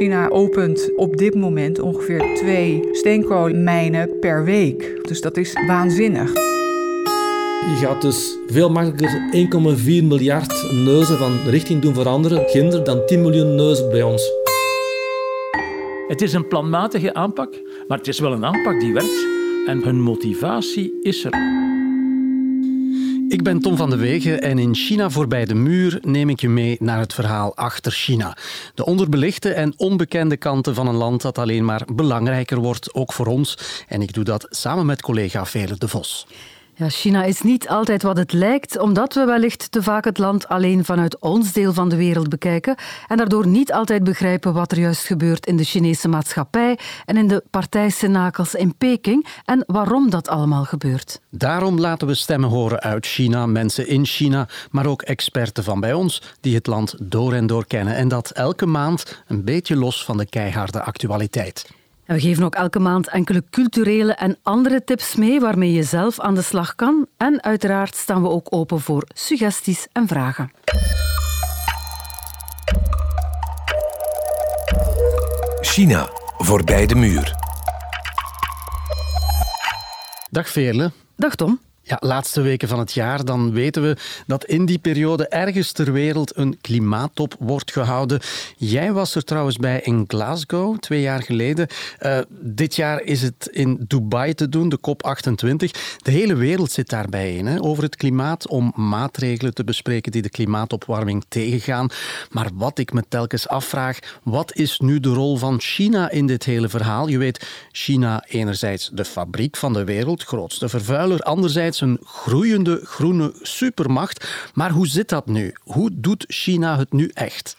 China opent op dit moment ongeveer twee steenkoolmijnen per week. Dus dat is waanzinnig. Je gaat dus veel makkelijker 1,4 miljard neuzen van richting doen veranderen, kinderen, dan 10 miljoen neuzen bij ons. Het is een planmatige aanpak, maar het is wel een aanpak die werkt. En hun motivatie is er. Ik ben Tom van de Wegen en in China voorbij de muur neem ik je mee naar het verhaal achter China. De onderbelichte en onbekende kanten van een land dat alleen maar belangrijker wordt, ook voor ons. En ik doe dat samen met collega Vele de Vos. Ja, China is niet altijd wat het lijkt, omdat we wellicht te vaak het land alleen vanuit ons deel van de wereld bekijken en daardoor niet altijd begrijpen wat er juist gebeurt in de Chinese maatschappij en in de partijcenakels in Peking en waarom dat allemaal gebeurt. Daarom laten we stemmen horen uit China, mensen in China, maar ook experten van bij ons die het land door en door kennen en dat elke maand een beetje los van de keiharde actualiteit. En we geven ook elke maand enkele culturele en andere tips mee waarmee je zelf aan de slag kan. En uiteraard staan we ook open voor suggesties en vragen. China, voorbij de muur. Dag Veerle. Dag Tom. Ja, laatste weken van het jaar, dan weten we dat in die periode ergens ter wereld een klimaattop wordt gehouden. Jij was er trouwens bij in Glasgow twee jaar geleden. Uh, dit jaar is het in Dubai te doen, de COP28. De hele wereld zit daarbij in hè, over het klimaat om maatregelen te bespreken die de klimaatopwarming tegengaan. Maar wat ik me telkens afvraag, wat is nu de rol van China in dit hele verhaal? Je weet, China enerzijds de fabriek van de wereld, grootste vervuiler, anderzijds een groeiende groene supermacht. Maar hoe zit dat nu? Hoe doet China het nu echt?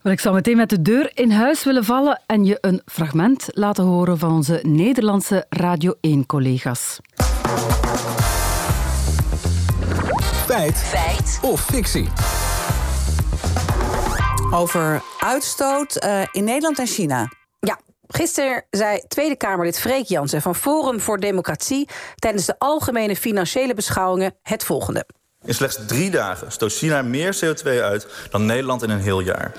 Wel, ik zou meteen met de deur in huis willen vallen en je een fragment laten horen van onze Nederlandse Radio 1-collega's. Feit. Feit. Of fictie. Over uitstoot uh, in Nederland en China. Gisteren zei Tweede Kamerlid Freek Jansen van Forum voor Democratie tijdens de algemene financiële beschouwingen het volgende. In slechts drie dagen stoot China meer CO2 uit dan Nederland in een heel jaar.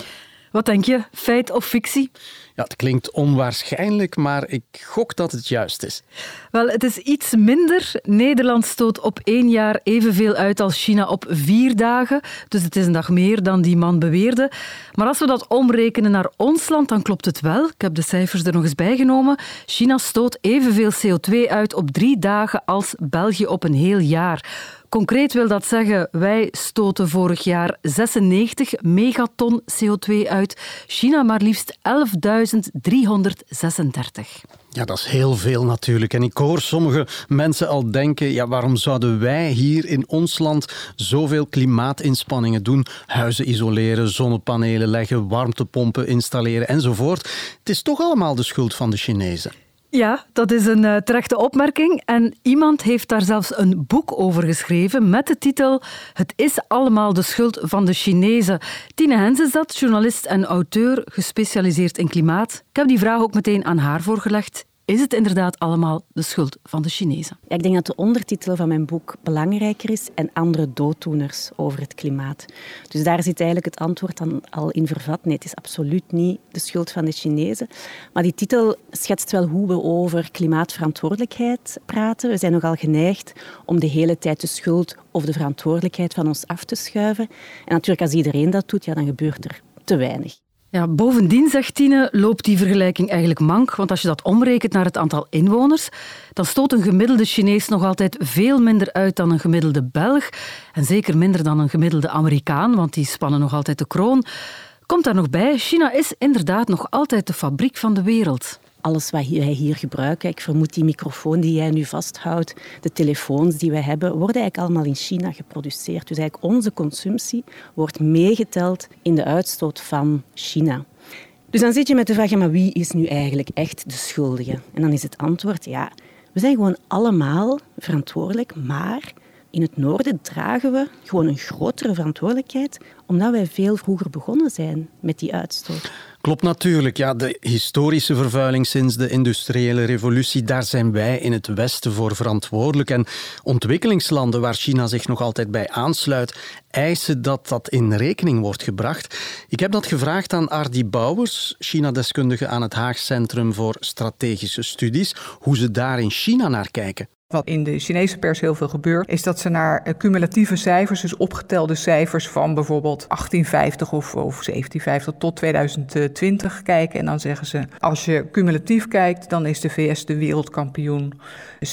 Wat denk je, feit of fictie? Ja, het klinkt onwaarschijnlijk, maar ik gok dat het juist is. Wel, het is iets minder. Nederland stoot op één jaar evenveel uit als China op vier dagen. Dus het is een dag meer dan die man beweerde. Maar als we dat omrekenen naar ons land, dan klopt het wel. Ik heb de cijfers er nog eens bijgenomen. China stoot evenveel CO2 uit op drie dagen als België op een heel jaar. Concreet wil dat zeggen, wij stoten vorig jaar 96 megaton CO2 uit. China maar liefst 11.336. Ja, dat is heel veel natuurlijk. En ik hoor sommige mensen al denken, ja, waarom zouden wij hier in ons land zoveel klimaatinspanningen doen? Huizen isoleren, zonnepanelen leggen, warmtepompen installeren enzovoort. Het is toch allemaal de schuld van de Chinezen. Ja, dat is een uh, terechte opmerking. En iemand heeft daar zelfs een boek over geschreven met de titel Het is allemaal de schuld van de Chinezen. Tine Hens is dat, journalist en auteur, gespecialiseerd in klimaat. Ik heb die vraag ook meteen aan haar voorgelegd. Is het inderdaad allemaal de schuld van de Chinezen? Ik denk dat de ondertitel van mijn boek belangrijker is en andere dooddoeners over het klimaat. Dus daar zit eigenlijk het antwoord dan al in vervat. Nee, het is absoluut niet de schuld van de Chinezen. Maar die titel schetst wel hoe we over klimaatverantwoordelijkheid praten. We zijn nogal geneigd om de hele tijd de schuld of de verantwoordelijkheid van ons af te schuiven. En natuurlijk, als iedereen dat doet, ja, dan gebeurt er te weinig. Ja, bovendien, zegt Tine, loopt die vergelijking eigenlijk mank. Want als je dat omrekent naar het aantal inwoners, dan stoot een gemiddelde Chinees nog altijd veel minder uit dan een gemiddelde Belg. En zeker minder dan een gemiddelde Amerikaan, want die spannen nog altijd de kroon. Komt daar nog bij, China is inderdaad nog altijd de fabriek van de wereld alles wat wij hier gebruiken. Ik vermoed die microfoon die jij nu vasthoudt, de telefoons die wij hebben, worden eigenlijk allemaal in China geproduceerd. Dus eigenlijk onze consumptie wordt meegeteld in de uitstoot van China. Dus dan zit je met de vraag, maar wie is nu eigenlijk echt de schuldige? En dan is het antwoord, ja, we zijn gewoon allemaal verantwoordelijk, maar In het noorden dragen we gewoon een grotere verantwoordelijkheid, omdat wij veel vroeger begonnen zijn met die uitstoot. Klopt natuurlijk. Ja, de historische vervuiling sinds de industriële revolutie, daar zijn wij in het Westen voor verantwoordelijk. En ontwikkelingslanden waar China zich nog altijd bij aansluit, eisen dat dat in rekening wordt gebracht. Ik heb dat gevraagd aan Ardi Bouwers, China-deskundige aan het Haag Centrum voor Strategische Studies, hoe ze daar in China naar kijken. Wat in de Chinese pers heel veel gebeurt, is dat ze naar eh, cumulatieve cijfers, dus opgetelde cijfers van bijvoorbeeld 1850 of, of 1750 tot 2020 kijken. En dan zeggen ze, als je cumulatief kijkt, dan is de VS de wereldkampioen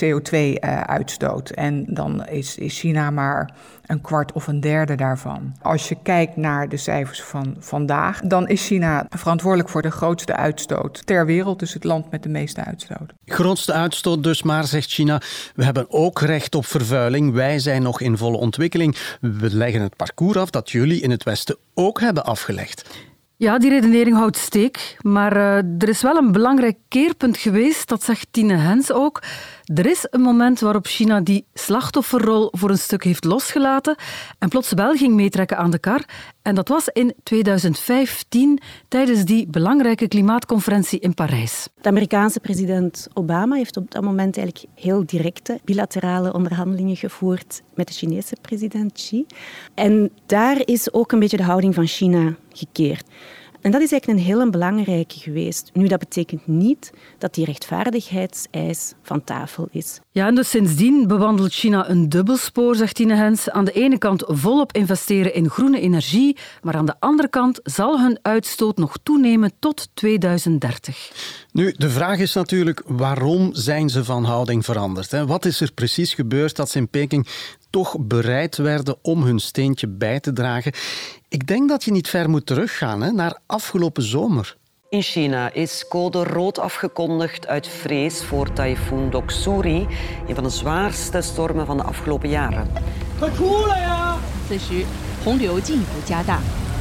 CO2-uitstoot. Eh, en dan is, is China maar een kwart of een derde daarvan. Als je kijkt naar de cijfers van vandaag, dan is China verantwoordelijk voor de grootste uitstoot ter wereld, dus het land met de meeste uitstoot. Grootste uitstoot dus maar, zegt China. We hebben ook recht op vervuiling. Wij zijn nog in volle ontwikkeling. We leggen het parcours af dat jullie in het Westen ook hebben afgelegd. Ja, die redenering houdt steek. Maar uh, er is wel een belangrijk keerpunt geweest, dat zegt Tine Hens ook. Er is een moment waarop China die slachtofferrol voor een stuk heeft losgelaten en plots wel ging meetrekken aan de kar. En dat was in 2015 tijdens die belangrijke klimaatconferentie in Parijs. De Amerikaanse president Obama heeft op dat moment eigenlijk heel directe bilaterale onderhandelingen gevoerd met de Chinese president Xi. En daar is ook een beetje de houding van China gekeerd. En dat is eigenlijk een heel belangrijke geweest. Nu, dat betekent niet dat die rechtvaardigheidseis van tafel is. Ja, en dus sindsdien bewandelt China een dubbelspoor, zegt Tine Hens. Aan de ene kant volop investeren in groene energie, maar aan de andere kant zal hun uitstoot nog toenemen tot 2030. Nu, de vraag is natuurlijk, waarom zijn ze van houding veranderd? Hè? Wat is er precies gebeurd dat ze in Peking toch bereid werden om hun steentje bij te dragen? Ik denk dat je niet ver moet teruggaan hè, naar afgelopen zomer. In China is code rood afgekondigd uit vrees voor tyfoon Doksuri, een van de zwaarste stormen van de afgelopen jaren.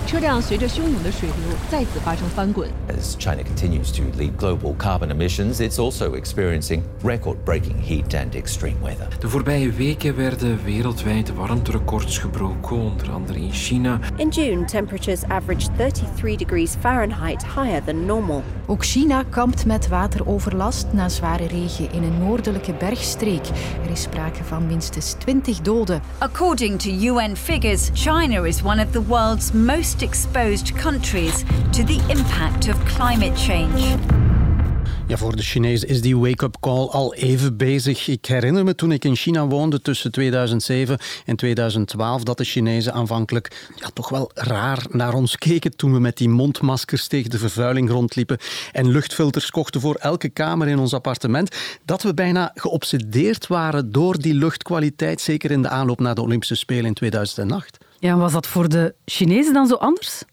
车辆随着汹涌的水流再次发生翻滚。As China continues to lead global carbon emissions, it's also experiencing record-breaking heat and extreme weather. De voorbije weken werden wereldwijd warmterecords gebroken, onder andere in China. In June, temperatures averaged 33 degrees Fahrenheit higher than normal. Ook China kampt met wateroverlast na zware regen in een noordelijke bergstreek. Er is sprake van minstens 20 doden. According to UN figures, China is one of the world's most exposed countries to the impact of climate change. Ja, voor de Chinezen is die wake-up call al even bezig. Ik herinner me toen ik in China woonde tussen 2007 en 2012 dat de Chinezen aanvankelijk ja, toch wel raar naar ons keken toen we met die mondmaskers tegen de vervuiling rondliepen en luchtfilters kochten voor elke kamer in ons appartement. Dat we bijna geobsedeerd waren door die luchtkwaliteit, zeker in de aanloop naar de Olympische Spelen in 2008. Ja, was dat voor de Chinezen dan zo anders?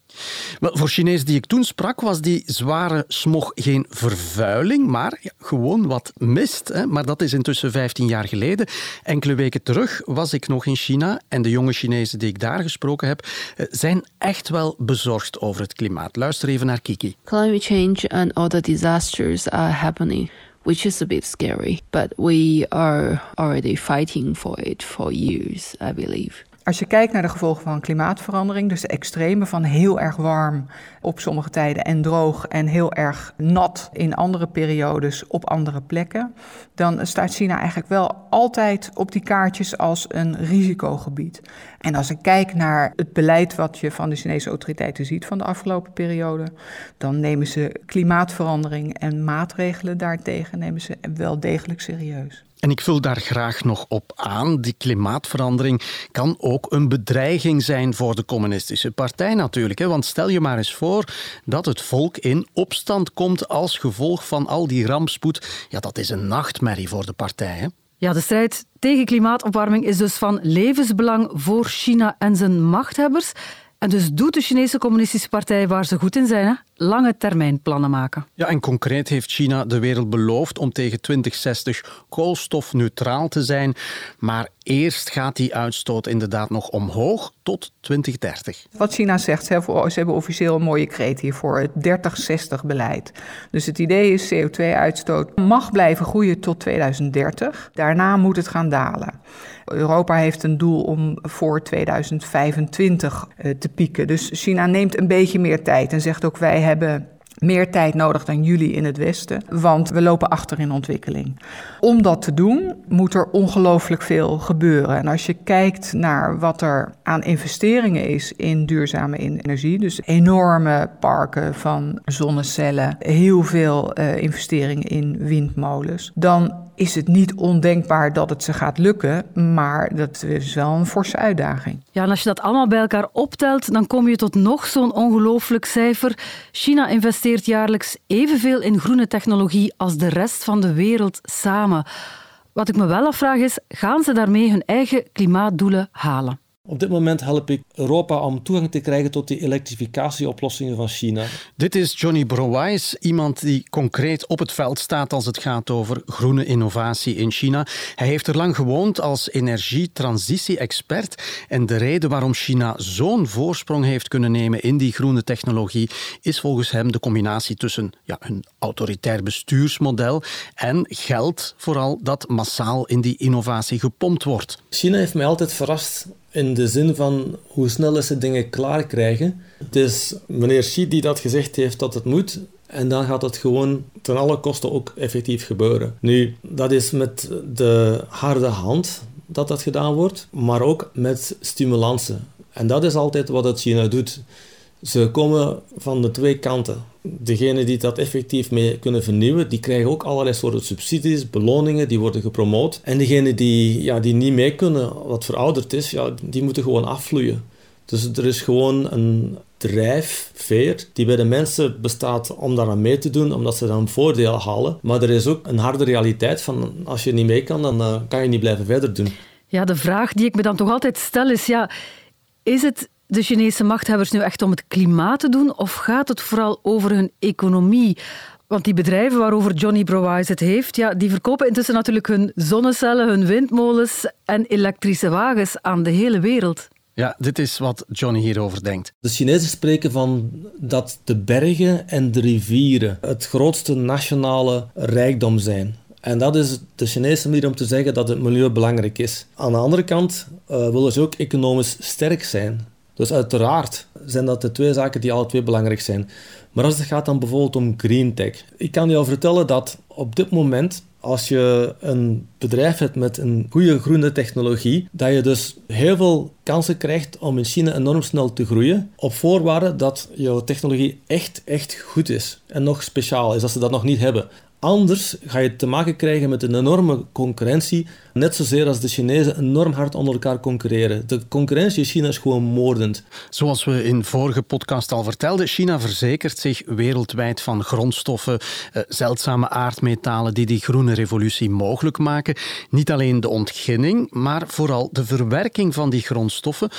Wel, voor Chinezen die ik toen sprak, was die zware smog geen vervuiling, maar ja, gewoon wat mist. Hè. Maar dat is intussen 15 jaar geleden. Enkele weken terug was ik nog in China en de jonge Chinezen die ik daar gesproken heb, eh, zijn echt wel bezorgd over het klimaat. Luister even naar Kiki. Climate change and all the disasters are happening. Which is a bit scary, but we are already fighting for it for years, I believe. Als je kijkt naar de gevolgen van klimaatverandering, dus de extreme van heel erg warm op sommige tijden en droog en heel erg nat in andere periodes op andere plekken, dan staat China eigenlijk wel altijd op die kaartjes als een risicogebied. En als ik kijk naar het beleid wat je van de Chinese autoriteiten ziet van de afgelopen periode, dan nemen ze klimaatverandering en maatregelen daartegen nemen ze wel degelijk serieus. En ik vul daar graag nog op aan. Die klimaatverandering kan ook een bedreiging zijn voor de communistische partij natuurlijk. Want stel je maar eens voor dat het volk in opstand komt als gevolg van al die rampspoed. Ja, dat is een nachtmerrie voor de partij. Hè? Ja, de strijd tegen klimaatopwarming is dus van levensbelang voor China en zijn machthebbers. En dus doet de Chinese Communistische Partij waar ze goed in zijn. Hè? Lange termijn plannen maken. Ja, en concreet heeft China de wereld beloofd om tegen 2060 koolstofneutraal te zijn. Maar eerst gaat die uitstoot inderdaad nog omhoog tot 2030. Wat China zegt, ze hebben officieel een mooie kreet hiervoor, het 30-60 beleid. Dus het idee is CO2-uitstoot mag blijven groeien tot 2030. Daarna moet het gaan dalen. Europa heeft een doel om voor 2025 eh, te pieken. Dus China neemt een beetje meer tijd en zegt ook wij hebben meer tijd nodig dan jullie in het Westen, want we lopen achter in ontwikkeling. Om dat te doen moet er ongelooflijk veel gebeuren. En als je kijkt naar wat er aan investeringen is in duurzame energie, dus enorme parken van zonnecellen, heel veel uh, investeringen in windmolens, dan is het niet ondenkbaar dat het ze gaat lukken, maar dat is wel een forse uitdaging. Ja, en als je dat allemaal bij elkaar optelt, dan kom je tot nog zo'n ongelooflijk cijfer. China investeert jaarlijks evenveel in groene technologie als de rest van de wereld samen. Wat ik me wel afvraag is, gaan ze daarmee hun eigen klimaatdoelen halen? Op dit moment help ik Europa om toegang te krijgen tot die elektrificatieoplossingen van China. Dit is Johnny Browais, iemand die concreet op het veld staat als het gaat over groene innovatie in China. Hij heeft er lang gewoond als energietransitie-expert. En de reden waarom China zo'n voorsprong heeft kunnen nemen in die groene technologie is volgens hem de combinatie tussen ja, een autoritair bestuursmodel en geld, vooral dat massaal in die innovatie gepompt wordt. China heeft mij altijd verrast in de zin van hoe snel ze dingen klaar krijgen. Het is meneer Xi die dat gezegd heeft dat het moet. En dan gaat het gewoon ten alle kosten ook effectief gebeuren. Nu, dat is met de harde hand dat dat gedaan wordt, maar ook met stimulansen. En dat is altijd wat het China doet. Ze komen van de twee kanten. Degenen die dat effectief mee kunnen vernieuwen, die krijgen ook allerlei soorten subsidies, beloningen, die worden gepromoot. En degenen die, ja, die niet mee kunnen, wat verouderd is, ja, die moeten gewoon afvloeien. Dus er is gewoon een drijfveer die bij de mensen bestaat om daaraan mee te doen, omdat ze dan voordeel halen. Maar er is ook een harde realiteit van als je niet mee kan, dan uh, kan je niet blijven verder doen. Ja, de vraag die ik me dan toch altijd stel is, ja, is het de Chinese machthebbers nu echt om het klimaat te doen of gaat het vooral over hun economie? Want die bedrijven waarover Johnny Browise het heeft, ja, die verkopen intussen natuurlijk hun zonnecellen, hun windmolens en elektrische wagens aan de hele wereld. Ja, dit is wat Johnny hierover denkt. De Chinezen spreken van dat de bergen en de rivieren het grootste nationale rijkdom zijn. En dat is de Chinese manier om te zeggen dat het milieu belangrijk is. Aan de andere kant uh, willen ze ook economisch sterk zijn. Dus uiteraard zijn dat de twee zaken die alle twee belangrijk zijn. Maar als het gaat dan bijvoorbeeld om green tech. Ik kan jou vertellen dat op dit moment, als je een bedrijf hebt met een goede groene technologie, dat je dus heel veel kansen krijgt om in China enorm snel te groeien, op voorwaarde dat jouw technologie echt, echt goed is en nog speciaal is, als ze dat nog niet hebben. Anders ga je te maken krijgen met een enorme concurrentie, net zozeer als de Chinezen enorm hard onder elkaar concurreren. De concurrentie in China is gewoon moordend. Zoals we in vorige podcast al vertelden, China verzekert zich wereldwijd van grondstoffen, eh, zeldzame aardmetalen die die groene revolutie mogelijk maken. Niet alleen de ontginning, maar vooral de verwerking van die grondstoffen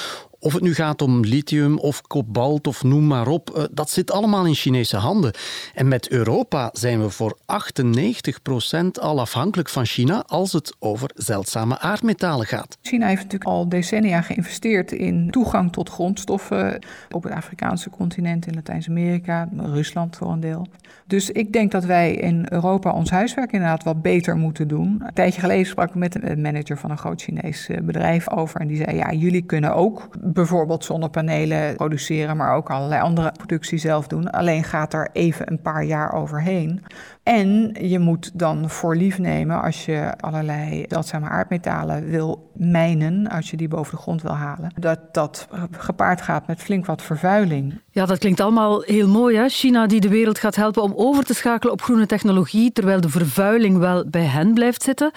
of het nu gaat om lithium of kobalt of noem maar op, eh, dat zit allemaal in Chinese handen. En met Europa zijn we voor 98% al afhankelijk van China als het over zeldzame aardmetalen gaat. China heeft natuurlijk al decennia geïnvesteerd in toegang tot grondstoffen op het Afrikaanse continent, in Latijns-Amerika, Rusland voor een deel. Dus ik denk dat wij in Europa ons huiswerk inderdaad wat beter moeten doen. Een tijdje geleden sprak ik met een manager van een groot Chinees eh, bedrijf over en die zei: Ja, jullie kunnen ook bijvoorbeeld zonnepanelen produceren, maar ook allerlei andere productie zelf doen. Alleen gaat er even een paar jaar overheen. En je moet dan voor lief nemen als je allerlei zeldzame aardmetalen wil mijnen, als je die boven de grond wil halen, dat dat gepaard gaat met flink wat vervuiling. Ja, dat klinkt allemaal heel mooi. Hè? China die de wereld gaat helpen om over te schakelen op groene technologie, terwijl de vervuiling wel bij hen blijft zitten.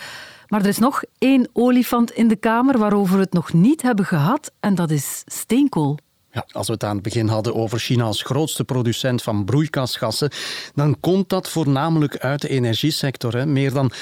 Maar er is nog één olifant in de kamer waarover we het nog niet hebben gehad, en dat is steenkool. Als we het aan het begin hadden over China als grootste producent van broeikasgassen, dan komt dat voornamelijk uit de energiesector. Meer dan 60%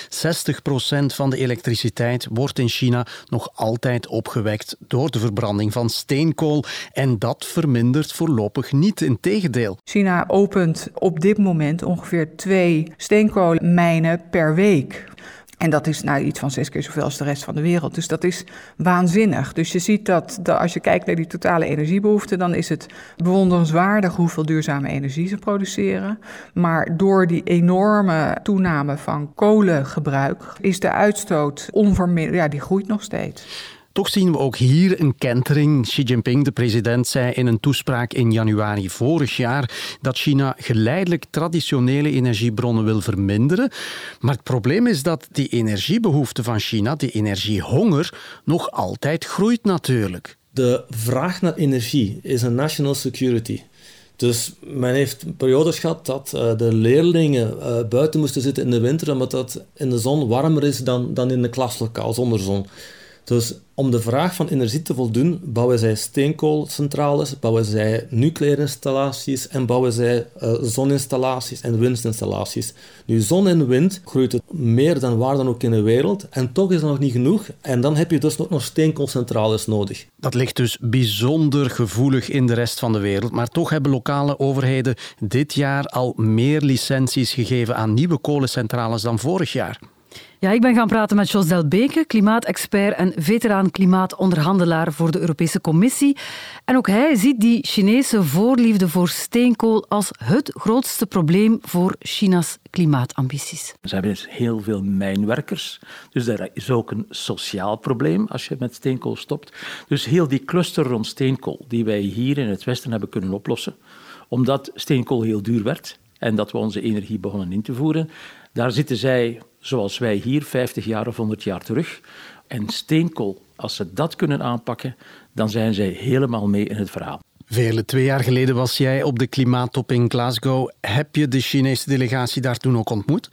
van de elektriciteit wordt in China nog altijd opgewekt door de verbranding van steenkool. En dat vermindert voorlopig niet, integendeel. China opent op dit moment ongeveer twee steenkoolmijnen per week. En dat is nou iets van zes keer zoveel als de rest van de wereld. Dus dat is waanzinnig. Dus je ziet dat, dat als je kijkt naar die totale energiebehoefte, dan is het bewonderenswaardig hoeveel duurzame energie ze produceren. Maar door die enorme toename van kolengebruik is de uitstoot onverminderd. Ja, die groeit nog steeds. Toch zien we ook hier een kentering. Xi Jinping, de president, zei in een toespraak in januari vorig jaar dat China geleidelijk traditionele energiebronnen wil verminderen. Maar het probleem is dat die energiebehoefte van China, die energiehonger, nog altijd groeit natuurlijk. De vraag naar energie is een national security. Dus men heeft periodes gehad dat uh, de leerlingen uh, buiten moesten zitten in de winter omdat het in de zon warmer is dan, dan in de klaslokaal zonder zon. Dus om de vraag van energie te voldoen, bouwen zij steenkoolcentrales, bouwen zij nucleaire installaties en bouwen zij uh, zoninstallaties en windinstallaties. Nu, zon en wind groeit het meer dan waar dan ook in de wereld en toch is dat nog niet genoeg. En dan heb je dus nog steenkoolcentrales nodig. Dat ligt dus bijzonder gevoelig in de rest van de wereld, maar toch hebben lokale overheden dit jaar al meer licenties gegeven aan nieuwe kolencentrales dan vorig jaar. Ja, ik ben gaan praten met Jos Delbeke, klimaatexpert en veteraan klimaatonderhandelaar voor de Europese Commissie. En ook hij ziet die Chinese voorliefde voor steenkool als het grootste probleem voor China's klimaatambities. Ze hebben dus heel veel mijnwerkers, dus daar is ook een sociaal probleem als je met steenkool stopt. Dus heel die cluster rond steenkool die wij hier in het Westen hebben kunnen oplossen, omdat steenkool heel duur werd en dat we onze energie begonnen in te voeren, daar zitten zij zoals wij hier 50 jaar of 100 jaar terug. En steenkool, als ze dat kunnen aanpakken, dan zijn zij helemaal mee in het verhaal. Vele twee jaar geleden was jij op de klimaattop in Glasgow. Heb je de Chinese delegatie daar toen ook ontmoet?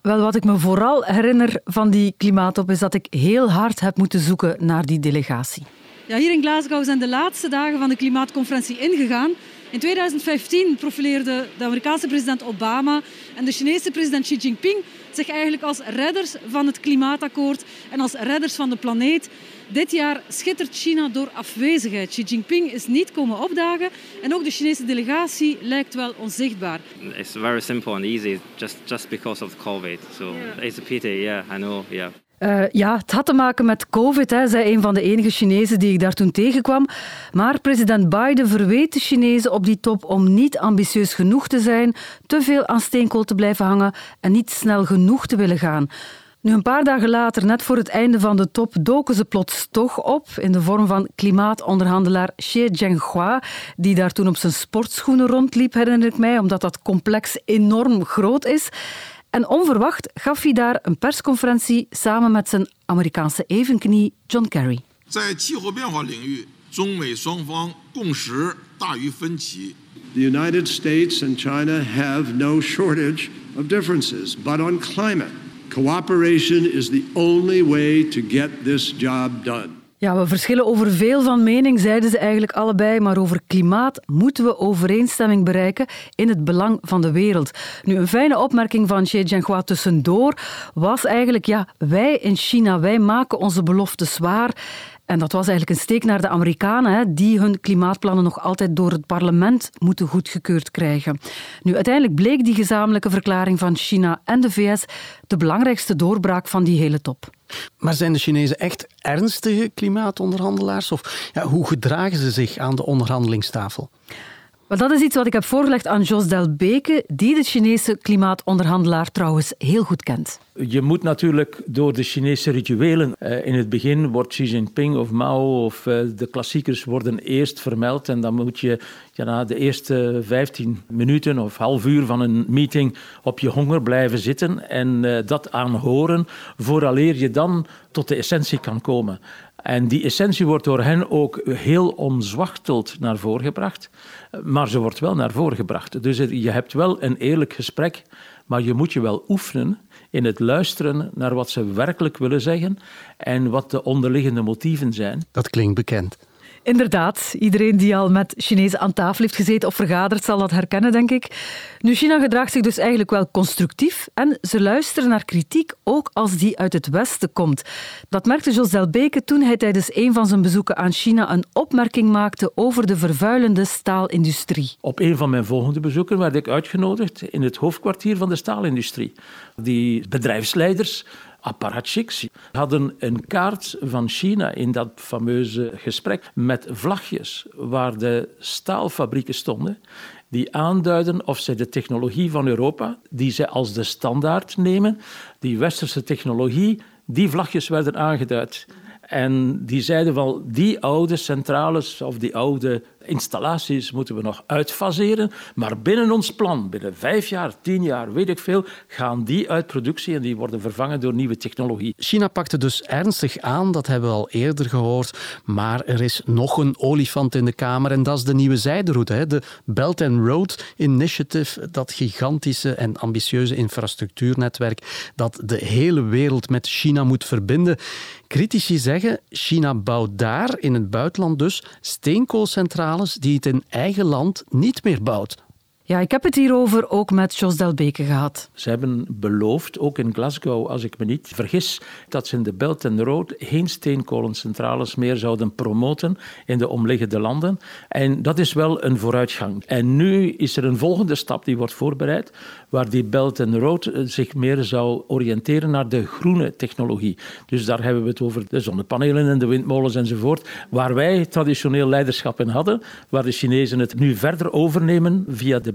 Wel, wat ik me vooral herinner van die klimaattop is dat ik heel hard heb moeten zoeken naar die delegatie. Ja, hier in Glasgow zijn de laatste dagen van de klimaatconferentie ingegaan. In 2015 profileerde de Amerikaanse president Obama en de Chinese president Xi Jinping zich eigenlijk als redders van het klimaatakkoord en als redders van de planeet. Dit jaar schittert China door afwezigheid. Xi Jinping is niet komen opdagen en ook de Chinese delegatie lijkt wel onzichtbaar. It's very simple and easy just just because of COVID. So yeah. it's a pity. Yeah, I know. Yeah. Uh, ja, het had te maken met COVID, hè, zei een van de enige Chinezen die ik daar toen tegenkwam. Maar president Biden verweet de Chinezen op die top om niet ambitieus genoeg te zijn, te veel aan steenkool te blijven hangen en niet snel genoeg te willen gaan. Nu, een paar dagen later, net voor het einde van de top, doken ze plots toch op in de vorm van klimaatonderhandelaar Xie Zhenghua, die daar toen op zijn sportschoenen rondliep, herinner ik mij, omdat dat complex enorm groot is. En onverwacht gaf hij daar een persconferentie samen met zijn Amerikaanse evenknie John Kerry. The United States and China have no shortage of differences, but on climate, cooperation is the only way to get this job done. Ja, we verschillen over veel van mening, zeiden ze eigenlijk allebei, maar over klimaat moeten we overeenstemming bereiken in het belang van de wereld. Nu, een fijne opmerking van Xie Jinping tussendoor was eigenlijk, ja, wij in China, wij maken onze beloftes waar en dat was eigenlijk een steek naar de Amerikanen, die hun klimaatplannen nog altijd door het parlement moeten goedgekeurd krijgen. Nu, uiteindelijk bleek die gezamenlijke verklaring van China en de VS de belangrijkste doorbraak van die hele top. Maar zijn de Chinezen echt ernstige klimaatonderhandelaars? Of ja, hoe gedragen ze zich aan de onderhandelingstafel? Maar dat is iets wat ik heb voorgelegd aan Jos Delbeke, die de Chinese klimaatonderhandelaar trouwens heel goed kent. Je moet natuurlijk door de Chinese rituelen. Eh, in het begin wordt Xi Jinping of Mao of eh, de klassiekers worden eerst vermeld. En dan moet je ja, na de eerste 15 minuten of half uur van een meeting op je honger blijven zitten en uh, dat aanhoren, vooraleer je dan tot de essentie kan komen. En die essentie wordt door hen ook heel omzwachteld naar voren gebracht, maar ze wordt wel naar voren gebracht. Dus je hebt wel een eerlijk gesprek, maar je moet je wel oefenen in het luisteren naar wat ze werkelijk willen zeggen en wat de onderliggende motieven zijn. Dat klinkt bekend. Inderdaad, iedereen die al met Chinezen aan tafel heeft gezeten of vergaderd zal dat herkennen, denk ik. Nu, China gedraagt zich dus eigenlijk wel constructief en ze luisteren naar kritiek, ook als die uit het Westen komt. Dat merkte Jos Delbeke toen hij tijdens een van zijn bezoeken aan China een opmerking maakte over de vervuilende staalindustrie. Op een van mijn volgende bezoeken werd ik uitgenodigd in het hoofdkwartier van de staalindustrie. Die bedrijfsleiders apparatchiks hadden een kaart van China in dat fameuze gesprek met vlagjes waar de staalfabrieken stonden die aanduiden of zij de technologie van Europa, die zij als de standaard nemen, die westerse technologie, die vlagjes werden aangeduid. En die zeiden van die oude centrales of die oude installaties moeten we nog uitfaseren. Maar binnen ons plan, binnen vijf jaar, tien jaar, weet ik veel, gaan die uit productie en die worden vervangen door nieuwe technologie. China pakte dus ernstig aan, dat hebben we al eerder gehoord. Maar er is nog een olifant in de kamer en dat is de nieuwe zijderoute. De Belt and Road Initiative, dat gigantische en ambitieuze infrastructuurnetwerk dat de hele wereld met China moet verbinden. Critici zeggen, China bouwt daar, in het buitenland dus, steenkoolcentrales die het in eigen land niet meer bouwt. Ja, ik heb het hierover ook met Jos Delbeke gehad. Ze hebben beloofd, ook in Glasgow, als ik me niet vergis, dat ze in de Belt and Road geen steenkolencentrales meer zouden promoten in de omliggende landen. En dat is wel een vooruitgang. En nu is er een volgende stap die wordt voorbereid, waar die Belt and Road eh, zich meer zou oriënteren naar de groene technologie. Dus daar hebben we het over de zonnepanelen en de windmolens enzovoort, waar wij traditioneel leiderschap in hadden, waar de Chinezen het nu verder overnemen via de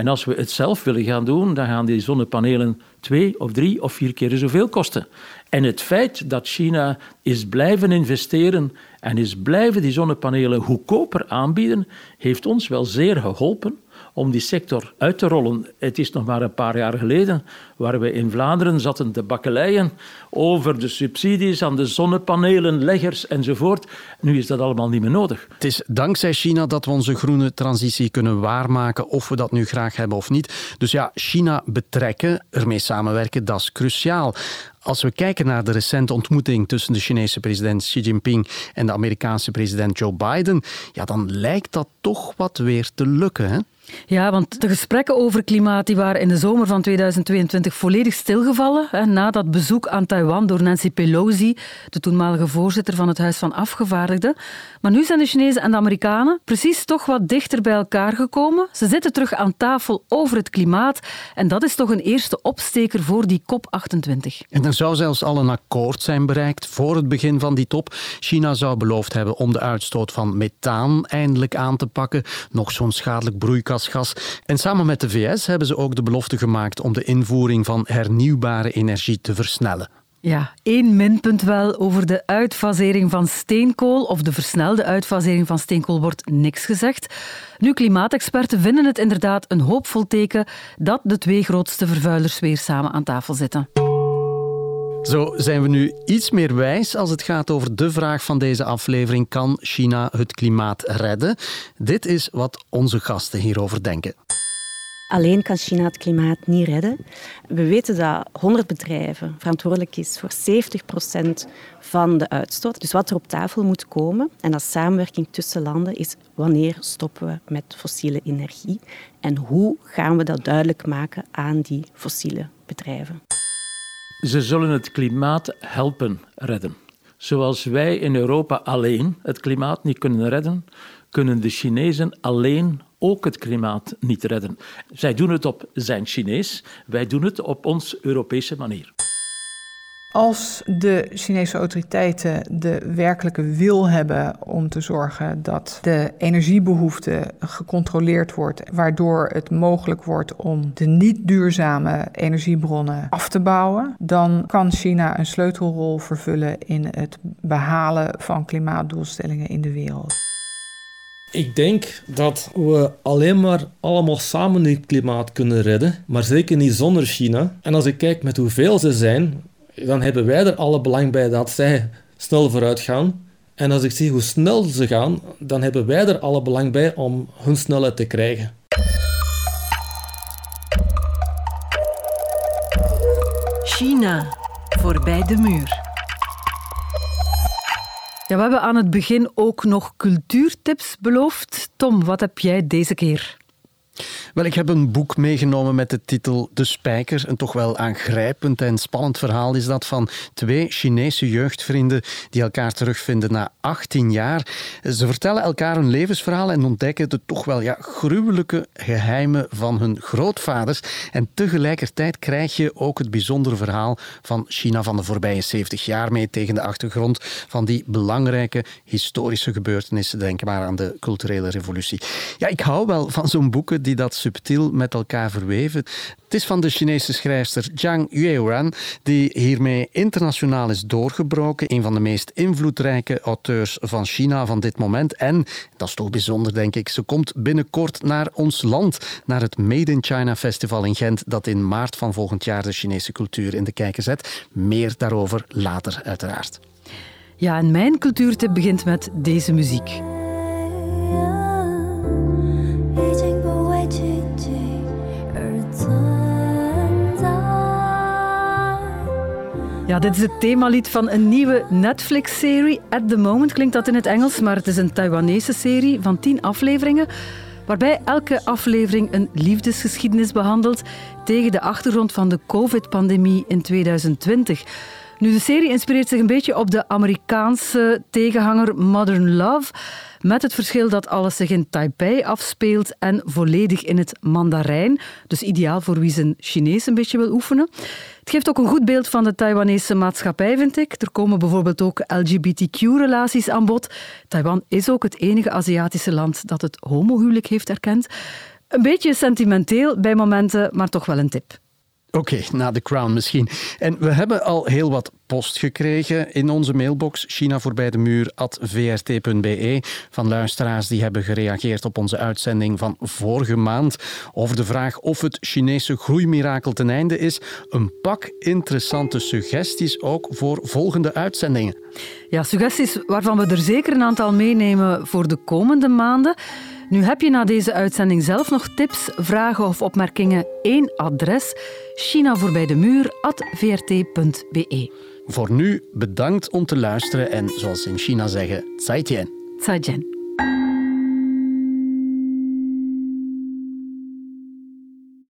en als we het zelf willen gaan doen, dan gaan die zonnepanelen twee of drie of vier keer zoveel kosten. En het feit dat China is blijven investeren en is blijven die zonnepanelen goedkoper aanbieden, heeft ons wel zeer geholpen om die sector uit te rollen. Het is nog maar een paar jaar geleden waar we in Vlaanderen zaten te bakkeleien over de subsidies aan de zonnepanelen, leggers enzovoort. Nu is dat allemaal niet meer nodig. Het is dankzij China dat we onze groene transitie kunnen waarmaken, of we dat nu graag hebben of niet. Dus ja, China betrekken, ermee samenwerken, dat is cruciaal. Als we kijken naar de recente ontmoeting tussen de Chinese president Xi Jinping en de Amerikaanse president Joe Biden, ja, dan lijkt dat toch wat weer te lukken. Hè? Ja, want de gesprekken over klimaat die waren in de zomer van 2022 volledig stilgevallen. Hè, na dat bezoek aan Taiwan door Nancy Pelosi, de toenmalige voorzitter van het Huis van Afgevaardigden. Maar nu zijn de Chinezen en de Amerikanen precies toch wat dichter bij elkaar gekomen. Ze zitten terug aan tafel over het klimaat. En dat is toch een eerste opsteker voor die COP28. En er zou zelfs al een akkoord zijn bereikt voor het begin van die top. China zou beloofd hebben om de uitstoot van methaan eindelijk aan te pakken. Nog zo'n schadelijk broeikasgas. En samen met de VS hebben ze ook de belofte gemaakt om de invoering van hernieuwbare energie te versnellen. Ja, één minpunt wel over de uitfasering van steenkool of de versnelde uitfasering van steenkool wordt niks gezegd. Nu, klimaatexperten vinden het inderdaad een hoopvol teken dat de twee grootste vervuilers weer samen aan tafel zitten. Zo zijn we nu iets meer wijs als het gaat over de vraag van deze aflevering: kan China het klimaat redden? Dit is wat onze gasten hierover denken. Alleen kan China het klimaat niet redden. We weten dat 100 bedrijven verantwoordelijk is voor 70 procent van de uitstoot. Dus wat er op tafel moet komen, en dat samenwerking tussen landen, is wanneer stoppen we met fossiele energie en hoe gaan we dat duidelijk maken aan die fossiele bedrijven. Ze zullen het klimaat helpen redden. Zoals wij in Europa alleen het klimaat niet kunnen redden, kunnen de Chinezen alleen ook het klimaat niet redden. Zij doen het op zijn Chinees, wij doen het op ons Europese manier. Als de Chinese autoriteiten de werkelijke wil hebben om te zorgen dat de energiebehoefte gecontroleerd wordt, waardoor het mogelijk wordt om de niet duurzame energiebronnen af te bouwen, dan kan China een sleutelrol vervullen in het behalen van klimaatdoelstellingen in de wereld. Ik denk dat we alleen maar allemaal samen het klimaat kunnen redden, maar zeker niet zonder China. En als ik kijk met hoeveel ze zijn, dan hebben wij er alle belang bij dat zij snel vooruit gaan. En als ik zie hoe snel ze gaan, dan hebben wij er alle belang bij om hun snelheid te krijgen. China, voorbij de muur. Ja, we hebben aan het begin ook nog cultuurtips beloofd. Tom, wat heb jij deze keer? Wel, ik heb een boek meegenomen met de titel De Spijker. Een toch wel aangrijpend en spannend verhaal is dat van twee Chinese jeugdvrienden die elkaar terugvinden na 18 jaar. Ze vertellen elkaar hun levensverhaal en ontdekken de toch wel ja, gruwelijke geheimen van hun grootvaders. En tegelijkertijd krijg je ook het bijzondere verhaal van China van de voorbije 70 jaar mee tegen de achtergrond van die belangrijke historische gebeurtenissen. Denk maar aan de culturele revolutie. Ja, ik hou wel van zo'n boeken die dat subtiel met elkaar verweven. Het is van de Chinese schrijfster Zhang Yueran, die hiermee internationaal is doorgebroken. Een van de meest invloedrijke auteurs van China van dit moment. En, dat is toch bijzonder denk ik, ze komt binnenkort naar ons land, naar het Made in China Festival in Gent, dat in maart van volgend jaar de Chinese cultuur in de kijker zet. Meer daarover later uiteraard. Ja, en mijn cultuurtip begint met deze muziek. Ja, dit is het themalied van een nieuwe Netflix-serie. At the Moment klinkt dat in het Engels, maar het is een Taiwanese serie van tien afleveringen waarbij elke aflevering een liefdesgeschiedenis behandelt tegen de achtergrond van de COVID-pandemie in 2020. Nu, de serie inspireert zich een beetje op de Amerikaanse tegenhanger Modern Love. Met het verschil dat alles zich in Taipei afspeelt en volledig in het Mandarijn. Dus ideaal voor wie zijn Chinees een beetje wil oefenen. Het geeft ook een goed beeld van de Taiwanese maatschappij, vind ik. Er komen bijvoorbeeld ook LGBTQ-relaties aan bod. Taiwan is ook het enige Aziatische land dat het homohuwelijk heeft erkend. Een beetje sentimenteel bij momenten, maar toch wel een tip. Oké, na The Crown misschien. En we hebben al heel wat post gekregen in onze mailbox China de muur vrt.be van luisteraars die hebben gereageerd op onze uitzending van vorige maand over de vraag of het Chinese groeimirakel ten einde is. Een pak interessante suggesties ook voor volgende uitzendingen. Ja, suggesties waarvan we er zeker een aantal meenemen voor de komende maanden. Nu heb je na deze uitzending zelf nog tips, vragen of opmerkingen. Eén adres: China voorbij de muur vrt.be. Voor nu bedankt om te luisteren en zoals in China zeggen, zaijian. Zaijian.